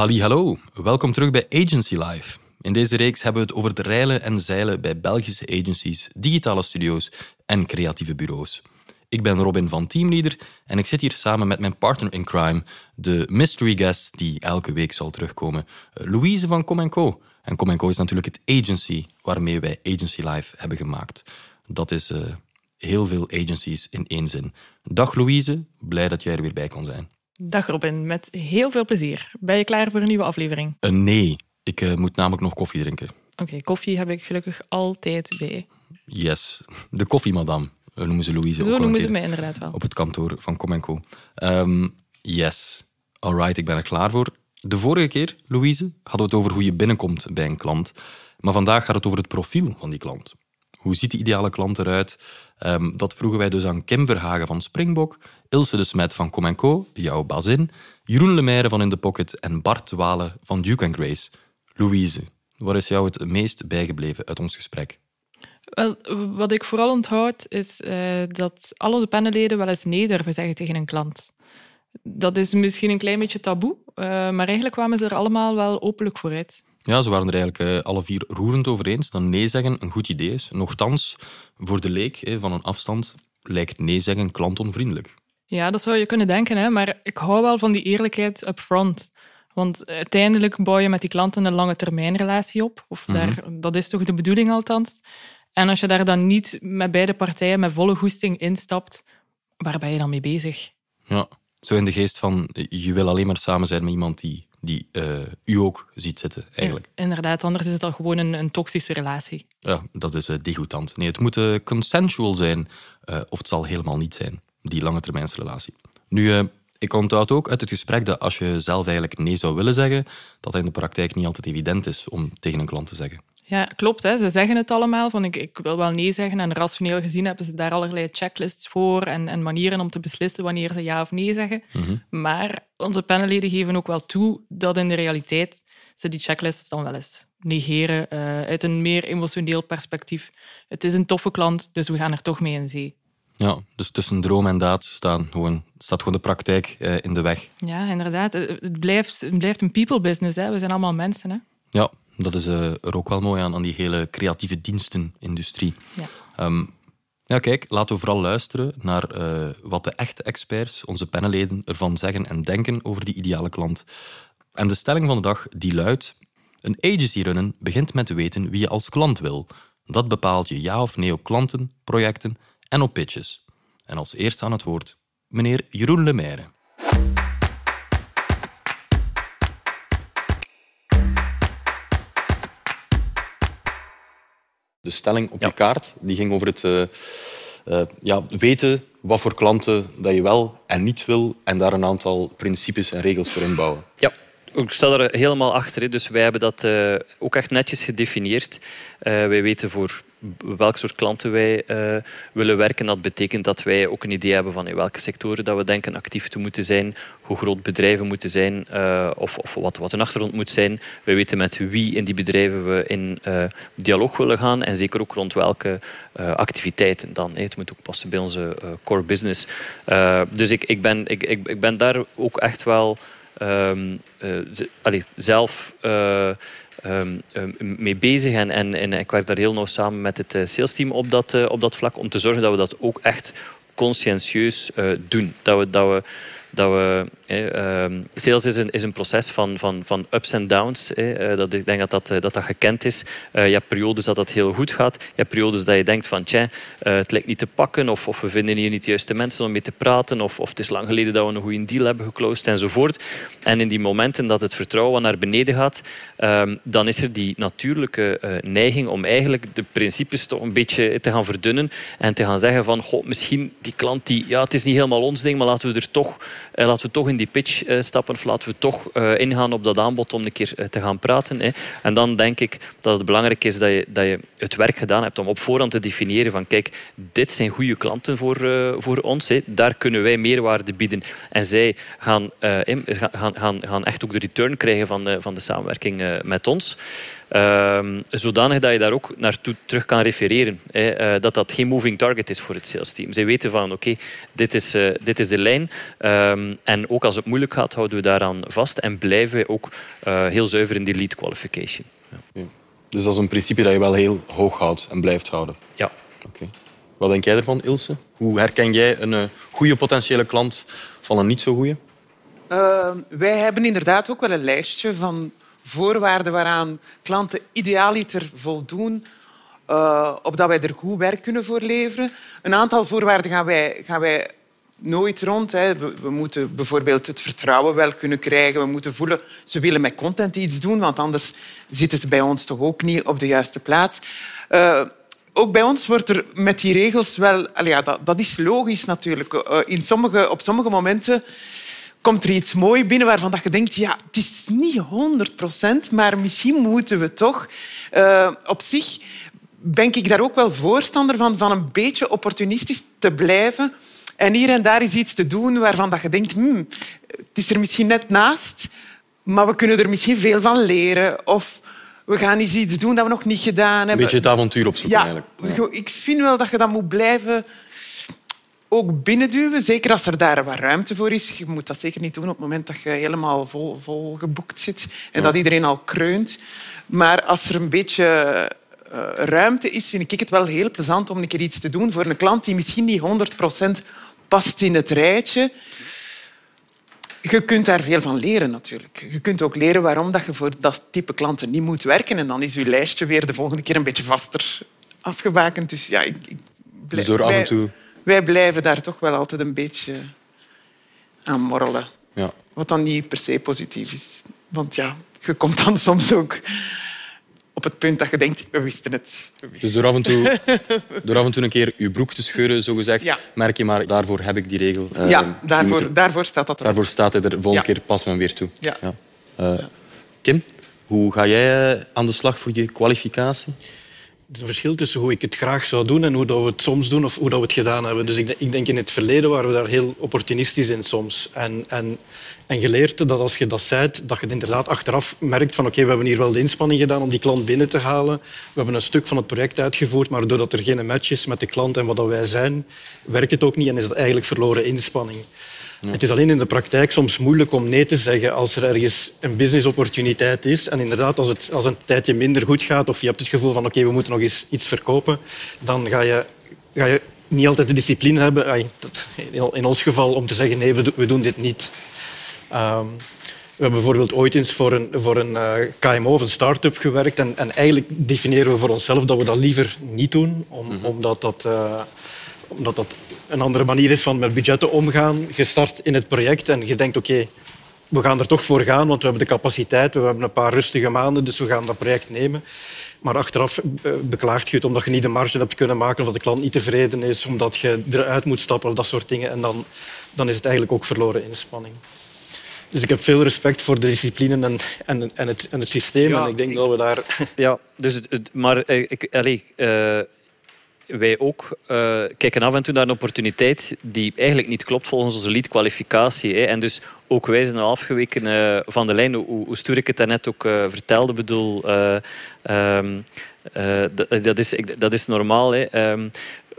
Halli, hallo. Welkom terug bij Agency Live. In deze reeks hebben we het over het reilen en zeilen bij Belgische agencies, digitale studio's en creatieve bureaus. Ik ben Robin van Teamleader en ik zit hier samen met mijn partner in crime, de mystery guest die elke week zal terugkomen, Louise van Com Co. En Com Co is natuurlijk het agency waarmee wij Agency Live hebben gemaakt. Dat is uh, heel veel agencies in één zin. Dag Louise, blij dat jij er weer bij kon zijn. Dag Robin, met heel veel plezier. Ben je klaar voor een nieuwe aflevering? Uh, nee, ik uh, moet namelijk nog koffie drinken. Oké, koffie heb ik gelukkig altijd bij. Yes, de koffiemadam noemen ze Louise. Zo noemen ze mij inderdaad wel. Op het kantoor van Com Co. Um, yes, alright, ik ben er klaar voor. De vorige keer, Louise, hadden we het over hoe je binnenkomt bij een klant. Maar vandaag gaat het over het profiel van die klant. Hoe ziet die ideale klant eruit? Um, dat vroegen wij dus aan Kim Verhagen van Springbok, Ilse de Smet van Com Co, jouw bazin, Jeroen Lemaire van In The Pocket en Bart Walen van Duke Grace. Louise, wat is jou het meest bijgebleven uit ons gesprek? Wel, wat ik vooral onthoud is uh, dat al onze panelleden wel eens nee durven zeggen tegen een klant. Dat is misschien een klein beetje taboe, uh, maar eigenlijk kwamen ze er allemaal wel openlijk vooruit. Ja, ze waren er eigenlijk uh, alle vier roerend over eens dat nee zeggen een goed idee is. Nochtans, voor de leek van een afstand lijkt nee zeggen klantonvriendelijk. Ja, dat zou je kunnen denken, hè? maar ik hou wel van die eerlijkheid up front. Want uiteindelijk bouw je met die klanten een lange termijn relatie op. Of daar, mm -hmm. dat is toch de bedoeling althans. En als je daar dan niet met beide partijen met volle goesting instapt, waar ben je dan mee bezig? Ja, zo in de geest van je wil alleen maar samen zijn met iemand die, die uh, u ook ziet zitten, eigenlijk. Ja, inderdaad, anders is het al gewoon een, een toxische relatie. Ja, dat is uh, degoutant. Nee, het moet uh, consensual zijn, of het zal helemaal niet zijn, die lange termijnsrelatie. Nu, ik onthoud ook uit het gesprek dat als je zelf eigenlijk nee zou willen zeggen, dat dat in de praktijk niet altijd evident is om tegen een klant te zeggen. Ja, klopt. Hè. Ze zeggen het allemaal, van ik, ik wil wel nee zeggen. En rationeel gezien hebben ze daar allerlei checklists voor en, en manieren om te beslissen wanneer ze ja of nee zeggen. Mm -hmm. Maar onze panelleden geven ook wel toe dat in de realiteit ze die checklists dan wel eens negeren uh, uit een meer emotioneel perspectief. Het is een toffe klant, dus we gaan er toch mee in zee. Ja, dus tussen droom en daad staan gewoon, staat gewoon de praktijk uh, in de weg. Ja, inderdaad. Het blijft, het blijft een people business. Hè. We zijn allemaal mensen. Hè. Ja, dat is uh, er ook wel mooi aan, aan die hele creatieve dienstenindustrie. Ja. Um, ja, kijk, laten we vooral luisteren naar uh, wat de echte experts, onze panelleden, ervan zeggen en denken over die ideale klant. En de stelling van de dag die luidt: Een agency runnen begint met te weten wie je als klant wil. Dat bepaalt je ja of nee op klanten, projecten en op pitches. En als eerste aan het woord, meneer Jeroen Lemaire. De stelling op ja. je kaart die ging over het uh, uh, ja, weten wat voor klanten dat je wel en niet wil en daar een aantal principes en regels voor inbouwen. Ja, ik sta er helemaal achter. Dus wij hebben dat uh, ook echt netjes gedefinieerd. wij weten voor welk soort klanten wij uh, willen werken. Dat betekent dat wij ook een idee hebben van in welke sectoren dat we denken actief te moeten zijn, hoe groot bedrijven moeten zijn of, wat, een achtergrond moet zijn. Wij weten met wie in die bedrijven we in dialoog willen gaan en zeker ook rond welke activiteiten dan. Het moet ook passen bij onze core business. dus ik ben daar ook echt wel um, zelf um, mee bezig. En, en, en, ik werk daar heel nauw samen met het salesteam op dat, op dat vlak. Om te zorgen dat we dat ook echt conscientieus doen. Dat we, dat we dat we, eh, sales is een, is een proces van, van, van ups en downs. Eh, dat, ik denk dat dat, dat, dat gekend is. Uh, je hebt periodes dat dat heel goed gaat. Je hebt periodes dat je denkt van tja, het lijkt niet te pakken of, of we vinden hier niet de juiste mensen om mee te praten of, of het is lang geleden dat we een goede deal hebben geclosed enzovoort. En in die momenten dat het vertrouwen naar beneden gaat, um, dan is er die natuurlijke neiging om eigenlijk de principes toch een beetje te gaan verdunnen en te gaan zeggen van goh, misschien die klant die, ja het is niet helemaal ons ding, maar laten we er toch laten we toch in die pitch uh, stappen of laten we toch uh, ingaan op dat aanbod om een keer te gaan praten. Hè. En dan denk ik dat het belangrijk is dat je, dat je het werk gedaan hebt om op voorhand te definiëren van kijk, dit zijn goede klanten voor, voor ons. Hè. Daar kunnen wij meerwaarde bieden. En zij gaan, gaan, gaan, gaan echt ook de return krijgen van, van de samenwerking met ons. Ehm, zodanig dat je daar ook naartoe terug kan refereren. Hè. Eh, dat dat geen moving target is voor het sales team. Zij weten van oké, dit, is, uh, dit is de lijn. Ehm, en ook als het moeilijk gaat, houden we daaraan vast en blijven we ook uh, heel zuiver in die lead qualification. Ja. Dus dat is een principe dat je wel heel hoog houdt en blijft houden. Ja. Oké. Wat denk jij ervan, Ilse? Hoe herken jij een uh, goede potentiële klant van een niet zo goede? Uh, wij hebben inderdaad ook wel een lijstje van voorwaarden waaraan klanten idealiter voldoen, uh, opdat wij er goed werk kunnen voor leveren. Een aantal voorwaarden gaan wij, gaan wij nooit rond. Hè. We, moeten bijvoorbeeld het vertrouwen wel kunnen krijgen. We moeten voelen, ze willen met content iets doen, want anders zitten ze bij ons toch ook niet op de juiste plaats. Uh, ook bij ons wordt er met die regels wel... Ja, dat, dat is logisch natuurlijk. Uh, in sommige, op sommige momenten komt er iets moois binnen waarvan je denkt, ja, het is niet 100 procent, maar misschien moeten we toch. Uh, op zich ben ik daar ook wel voorstander van, van een beetje opportunistisch te blijven en hier en daar is iets te doen waarvan dat je denkt, hmm, het is er misschien net naast, maar we kunnen er misschien veel van leren. Of we gaan eens iets doen dat we nog niet gedaan hebben. Een beetje het avontuur opzoeken ja, eigenlijk. Ja. Ik vind wel dat je dat moet blijven ook binnenduwen. Zeker als er daar wat ruimte voor is. Je moet dat zeker niet doen op het moment dat je helemaal vol, vol geboekt zit en ja. dat iedereen al kreunt. Maar als er een beetje uh, ruimte is, vind ik het wel heel plezant om een keer iets te doen voor een klant die misschien niet 100% past in het rijtje. Je kunt daar veel van leren natuurlijk. Je kunt ook leren waarom dat je voor dat type klanten niet moet werken. En dan is je lijstje weer de volgende keer een beetje vaster afgebakend. Dus ja, ik, ik blijf, dus door af en toe... wij, blijven daar toch wel altijd een beetje aan morrelen. Ja. Wat dan niet per se positief is. Want ja, je komt dan soms ook op het punt dat je denkt, we wisten het. We wisten dus door af, en toe, door af en toe een keer je broek te scheuren, zo gezegd, ja. merk je maar, daarvoor heb ik die regel. Ja, uh, daarvoor, daarvoor staat dat er. Daarvoor staat hij er de volgende ja. keer pas van weer toe. Ja. ja. Uh, Kim, hoe ga jij aan de slag voor je kwalificatie? Een verschil tussen hoe ik het graag zou doen en hoe dat we het soms doen of hoe dat we het gedaan hebben. Dus ik, ik denk in het verleden waren we daar heel opportunistisch in soms. En, en, en geleerd dat als je dat zei, dat je het inderdaad achteraf merkt van oké, we hebben hier wel de inspanning gedaan om die klant binnen te halen. We hebben een stuk van het project uitgevoerd, maar doordat er geen match is met de klant en wat dat wij zijn, werkt het ook niet en is dat eigenlijk verloren inspanning. Ja. Het is alleen in de praktijk soms moeilijk om nee te zeggen als er ergens een businessopportuniteit is. En inderdaad, als het als een tijdje minder goed gaat of je hebt het gevoel van oké, okay, we moeten nog eens iets verkopen, dan ga je, ga je niet altijd de discipline hebben, in ons geval, om te zeggen nee, we doen dit niet. Um, we hebben bijvoorbeeld ooit eens voor een, voor een uh, KMO of een start-up gewerkt en, en, eigenlijk definiëren we voor onszelf dat we dat liever niet doen, om, mm -hmm. omdat dat... Uh, omdat dat een andere manier is van met budgetten omgaan. Je start in het project en je denkt, oké, okay, we gaan er toch voor gaan, want we hebben de capaciteit, we hebben een paar rustige maanden, dus we gaan dat project nemen. Maar achteraf beklaagt je het omdat je niet de marge hebt kunnen maken, of dat de klant niet tevreden is, omdat je eruit moet stappen of dat soort dingen. En dan, dan is het eigenlijk ook verloren inspanning. Dus ik heb veel respect voor de discipline en, en, en, het, en het systeem. Ja, en ik denk ik, dat we daar... Ja, dus maar ik, allez, uh, wij ook uh, kijken af en toe naar een opportuniteit die eigenlijk niet klopt volgens onze lead-kwalificatie. Hè. En dus ook wij zijn afgeweken uh, van de lijn, hoe, hoe ik het daarnet ook uh, vertelde. bedoel, um, dat, dat, is, dat is normaal. Hè. Um,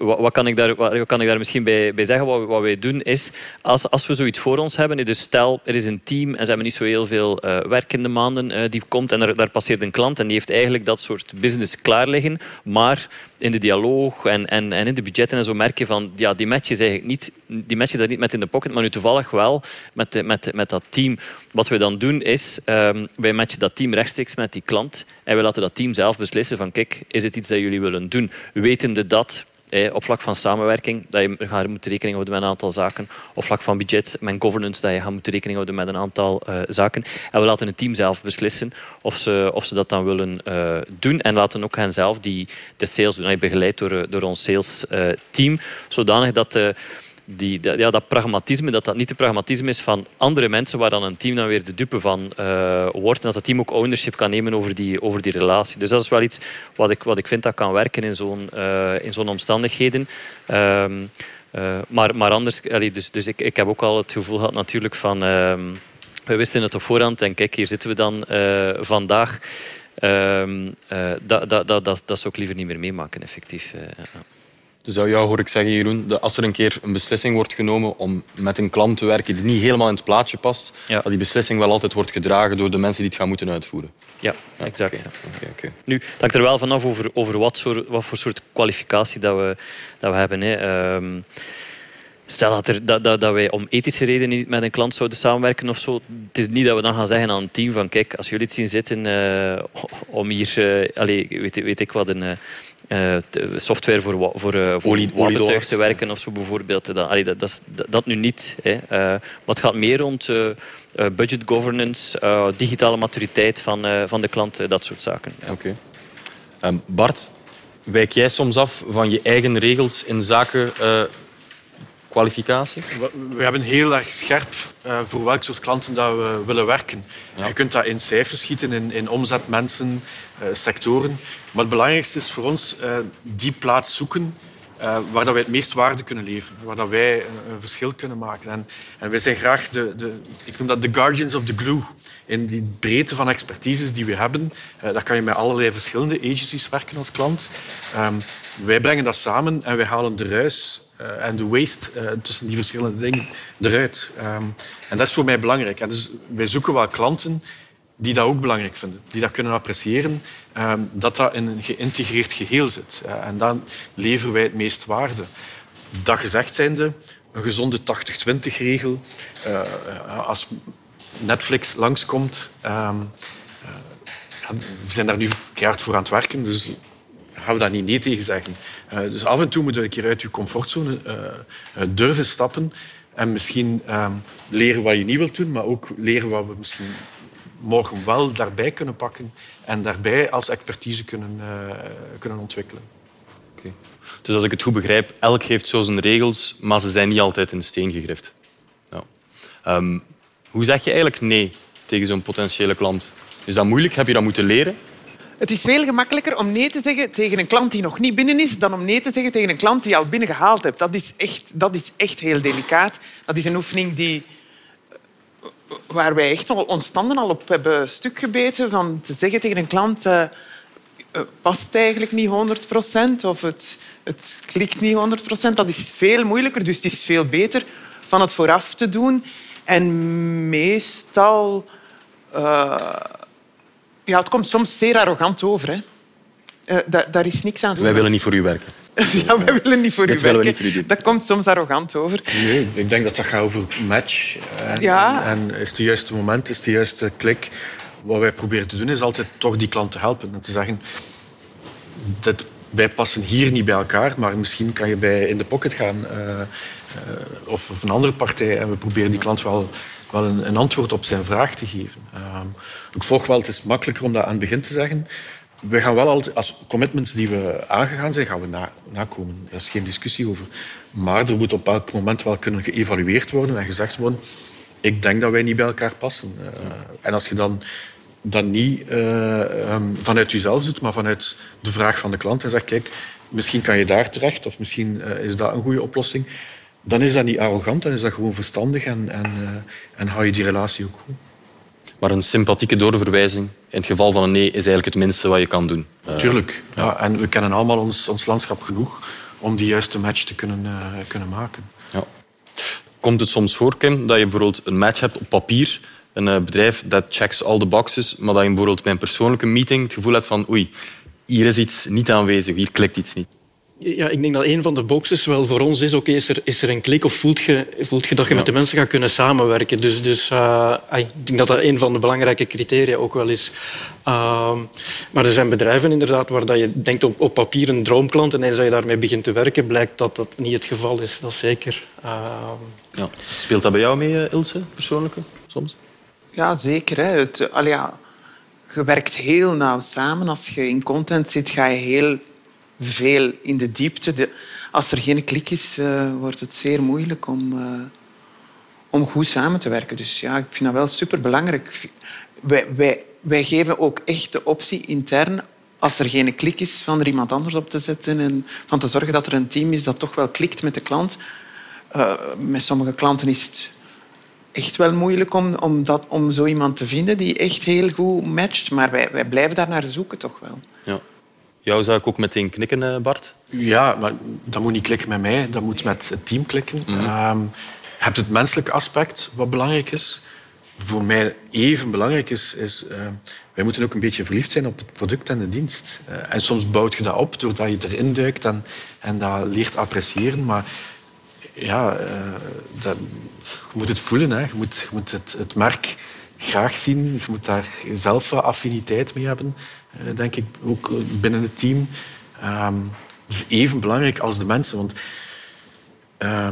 wat, wat, kan ik daar, wat kan ik daar misschien bij, bij zeggen? Wat, wat wij doen is, als, als we zoiets voor ons hebben, dus stel er is een team en ze hebben niet zo heel veel uh, werkende maanden uh, die komt en er, daar passeert een klant en die heeft eigenlijk dat soort business klaar liggen, maar in de dialoog en, en, en in de budgetten en zo merk je van, ja, die match is eigenlijk niet, die match is daar niet met in de pocket, maar nu toevallig wel met, met, met dat team. Wat we dan doen is, um, wij matchen dat team rechtstreeks met die klant en we laten dat team zelf beslissen van, kijk, is het iets dat jullie willen doen? Wetende dat Eh, op vlak van samenwerking, dat je gaat moeten rekening houden met een aantal zaken. Op vlak van budget, met governance, dat je gaat moeten rekening houden met een aantal uh, zaken. En we laten het team zelf beslissen of ze, of ze dat dan willen uh, doen. En laten ook hen zelf die, de sales doen. Begeleid door, door ons sales team. Zodanig dat de die, dat, ja, dat pragmatisme, dat dat niet het pragmatisme is van andere mensen waar dan een team dan weer de dupe van uh, wordt. En dat het team ook ownership kan nemen over die, over die relatie. Dus dat is wel iets wat ik, wat ik vind dat kan werken in zo'n uh, in zo'n omstandigheden. Um, uh, maar, maar anders, allee, dus, dus ik, ik heb ook al het gevoel gehad natuurlijk van... Um, we wisten het op voorhand en kijk, hier zitten we dan vandaag. Ehm, eh, dat, dat, dat, dat, dat zou ik liever niet meer meemaken, effectief. Uh, dus zou jou, hoor ik zeggen, Jeroen, dat als er een keer een beslissing wordt genomen om met een klant te werken die niet helemaal in het plaatje past, dat die beslissing wel altijd wordt gedragen door de mensen die het gaan moeten uitvoeren. Ja, exact. Okay. Okay, Nu, het hangt er wel vanaf over, over wat, soort, wat voor soort kwalificatie dat we, dat we hebben. Hè. Ehm, Stel dat, er, dat, dat, dat, wij om ethische redenen niet met een klant zouden samenwerken of zo. Het is niet dat we dan gaan zeggen aan een team van kijk, als jullie het zien zitten uh, om hier, uh, allez, weet, weet, ik wat, een uh, software voor, voor, voor wapentuig te werken of zo bijvoorbeeld. Dat, allee, dat, dat, dat, nu niet. Hè. maar het gaat meer rond budget governance, digitale maturiteit van, van de klant, dat soort zaken. Oké. Okay. Ehm, Bart, wijk jij soms af van je eigen regels in zaken kwalificatie? We, hebben heel erg scherp uh, voor welk soort klanten dat we willen werken. Je kunt dat in cijfers schieten, in, in omzet, mensen, uh, sectoren. Maar het belangrijkste is voor ons uh, die plaats zoeken waar dat wij het meest waarde kunnen leveren. Waar dat wij een, een verschil kunnen maken. En, en wij zijn graag de, de, ik noem dat de guardians of the glue. In die breedte van expertises die we hebben, daar kan je met allerlei verschillende agencies werken als klant. Um, wij brengen dat samen en wij halen de ruis en de waste uh, tussen die verschillende dingen eruit. Um, en dat is voor mij belangrijk. En dus wij zoeken wel klanten die dat ook belangrijk vinden, die dat kunnen appreciëren, um, dat dat in een geïntegreerd geheel zit. Uh, en dan leveren wij het meest waarde. Dat gezegd zijnde, een gezonde 80-20-regel. als Netflix langskomt, um, we zijn daar nu keihard voor aan het werken, dus gaan we daar niet nee tegen zeggen. Uh, dus af en toe moet je een keer uit je comfortzone uh, durven stappen en misschien uh, leren wat je niet wilt doen, maar ook leren wat we misschien morgen wel daarbij kunnen pakken en daarbij als expertise kunnen, kunnen ontwikkelen. Okay. Dus als ik het goed begrijp, elk heeft zo zijn regels, maar ze zijn niet altijd in steen gegrift. Ja. Um, hoe zeg je eigenlijk nee tegen zo'n potentiële klant? Is dat moeilijk? Heb je dat moeten leren? Het is veel gemakkelijker om nee te zeggen tegen een klant die nog niet binnen is, dan om nee te zeggen tegen een klant die je al binnengehaald hebt. Dat is echt, dat is echt heel delicaat. Dat is een oefening die, waar wij echt ons standen al op hebben stuk gebeten. Van te zeggen tegen een klant... Uh, past eigenlijk niet 100 procent of het, het klikt niet 100 procent. Dat is veel moeilijker, dus het is veel beter van het vooraf te doen. En meestal... Uh, ja, het komt soms zeer arrogant over. Hè. Uh, daar is niks aan te doen. Wij willen niet voor u werken. ja, wij willen niet voor u werken. Voor u dat komt soms arrogant over. Nee, ik denk dat dat gaat over match. En, ja. en, is het juiste moment, is de juiste klik. Wat wij proberen te doen, is altijd toch die klant te helpen. En te zeggen, dat, wij passen hier niet bij elkaar, maar misschien kan je bij in de pocket gaan. Uh, uh, of, of, een andere partij. En we proberen die klant wel wel een, antwoord op zijn vraag te geven. Uh, ik volg wel, het is makkelijker om dat aan het begin te zeggen. We gaan wel altijd, als commitments die we aangegaan zijn, gaan we na, nakomen. Daar is geen discussie over. Maar er moet op elk moment wel kunnen geëvalueerd worden en gezegd worden ik denk dat wij niet bij elkaar passen. Uh, en als je dan dat niet uh, um, vanuit jezelf doet, maar vanuit de vraag van de klant en zegt, kijk, misschien kan je daar terecht of misschien uh, is dat een goede oplossing, dan is dat niet arrogant, dan is dat gewoon verstandig en, en, uh, en hou je die relatie ook goed. Maar een sympathieke doorverwijzing in het geval van een nee is eigenlijk het minste wat je kan doen. Uh, Tuurlijk. Ja. en we kennen allemaal ons, ons landschap genoeg om die juiste match te kunnen, uh, kunnen maken. Ja. Komt het soms voor, Kim, dat je bijvoorbeeld een match hebt op papier, een bedrijf dat checks all the boxes, maar dat je bijvoorbeeld bij een persoonlijke meeting het gevoel hebt van oei, hier is iets niet aanwezig, hier klikt iets niet? Ja, ik denk dat een van de boxes wel voor ons is, oké, is, er, is er een klik of voelt je, voelt je dat je met de mensen gaat kunnen samenwerken? Dus, dus uh, ik denk dat dat een van de belangrijke criteria ook wel is. Uh, maar er zijn bedrijven inderdaad waar dat je denkt op, op papier een droomklant en eens dat je daarmee begint te werken, blijkt dat dat niet het geval is. Dat is zeker. Uh, ja. Speelt dat bij jou mee, eh, Ilse, persoonlijk, soms? Ja, zeker. Hè. Het, ja, je werkt heel nauw samen. Als je in content zit, ga je heel veel in de diepte. De, als er geen klik is, uh, wordt het zeer moeilijk om, uh, om goed samen te werken. Dus ja, ik vind dat wel superbelangrijk. Wij, wij, wij geven ook echt de optie intern als er geen klik is, van er iemand anders op te zetten en van te zorgen dat er een team is dat toch wel klikt met de klant. Uh, met sommige klanten is het echt wel moeilijk om, om, dat, om zo iemand te vinden die echt heel goed matcht. Maar wij, wij blijven daar naar zoeken toch wel. Ja. Jou zou ik ook meteen knikken, eh, Bart. Ja, maar dat moet niet klikken met mij. Dat moet met het team klikken. Ehm, je hebt het menselijke aspect, wat belangrijk is. Voor mij even belangrijk is... is eh, wij moeten ook een beetje verliefd zijn op het product en de dienst. Eh, en soms bouwt je dat op doordat je erin duikt en, en dat leert appreciëren. Maar ja, dat, je moet het voelen. Hè. Je moet, je moet het, het merk graag zien. Je moet daar zelf affiniteit mee hebben, denk ik, ook binnen het team. Um, is even belangrijk als de mensen. Want uh,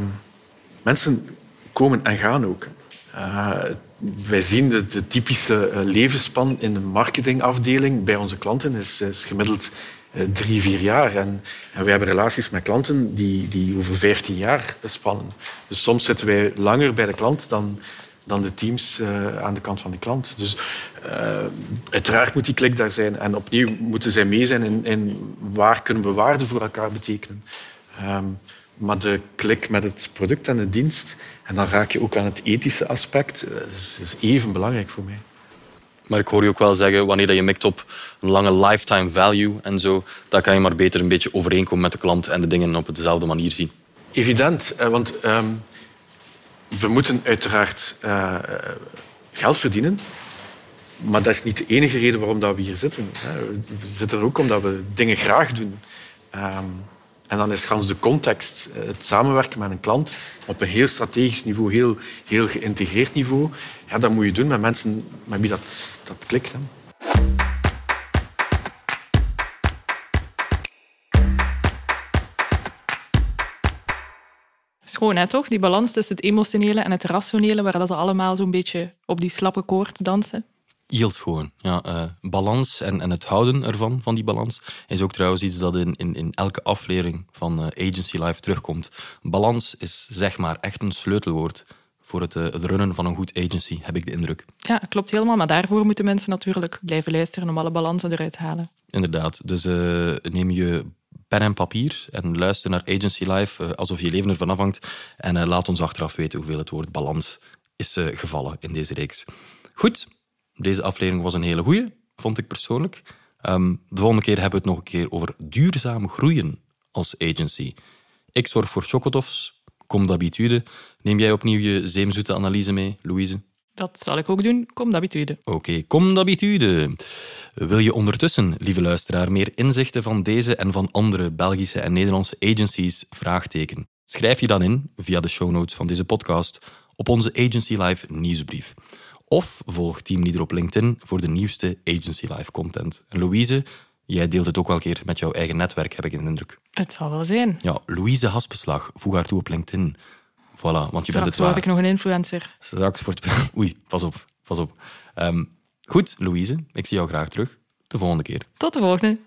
mensen komen en gaan ook. Uh, wij zien de, de typische levensspan in de marketingafdeling bij onze klanten is, is gemiddeld drie, vier jaar. En, en wij hebben relaties met klanten die, die over vijftien jaar spannen. Dus soms zitten wij langer bij de klant dan, dan de teams uh, aan de kant van de klant. Dus uh, uiteraard moet die klik daar zijn. En opnieuw moeten zij mee zijn in, in waar kunnen we waarde voor elkaar betekenen. Um, maar de klik met het product en de dienst, en dan raak je ook aan het ethische aspect, dat is, is even belangrijk voor mij. Maar ik hoor je ook wel zeggen, wanneer je mikt op een lange lifetime value en zo, dan kan je maar beter een beetje overeenkomen met de klant en de dingen op dezelfde manier zien. Evident, want um, we moeten uiteraard uh, geld verdienen. Maar dat is niet de enige reden waarom dat we hier zitten. We zitten er ook omdat we dingen graag doen. Um, en dan is gans de context, het samenwerken met een klant op een heel strategisch niveau, heel, heel geïntegreerd niveau. Ja, dat moet je doen met mensen met wie dat, dat klikt. Hè. Schoon, hè, toch? Die balans tussen het emotionele en het rationele, waar dat ze allemaal zo'n beetje op die slappe koord dansen. Heel gewoon. Ja, uh, balans en, en het houden ervan, van die balans, is ook trouwens iets dat in, in, in elke aflevering van uh, Agency Life terugkomt. Balans is zeg maar echt een sleutelwoord voor het, uh, het runnen van een goed agency, heb ik de indruk. Ja, klopt helemaal. Maar daarvoor moeten mensen natuurlijk blijven luisteren om alle balansen eruit te halen. Inderdaad. Dus neem je pen en papier en luister naar Agency Life alsof je leven ervan afhangt. En laat ons achteraf weten hoeveel het woord balans is gevallen in deze reeks. Goed, deze aflevering was een hele goeie, vond ik persoonlijk. Um, de volgende keer hebben we het nog een keer over duurzaam groeien als agency. Ik zorg voor chocotofs, kom d'habitude. Neem jij opnieuw je zeemzoete analyse mee, Louise? Dat zal ik ook doen, kom d'habitude. Oké, okay, kom d'habitude. Wil je ondertussen, lieve luisteraar, meer inzichten van deze en van andere Belgische en Nederlandse agencies? Vraagteken. Schrijf je dan in, via de show notes van deze podcast, op onze Agency Live nieuwsbrief. Of volg Teamleader op LinkedIn voor de nieuwste Agency Live content. En Louise, jij deelt het ook wel een keer met jouw eigen netwerk, heb ik de indruk. Het zal wel zijn. Ja, Louise Haspeslag, voeg haar toe op LinkedIn. Voilà, want je bent het word waar. ik nog een influencer. Straks wordt... Oei, pas op, pas op. Um, goed, Louise, ik zie jou graag terug. De volgende keer. Tot de volgende.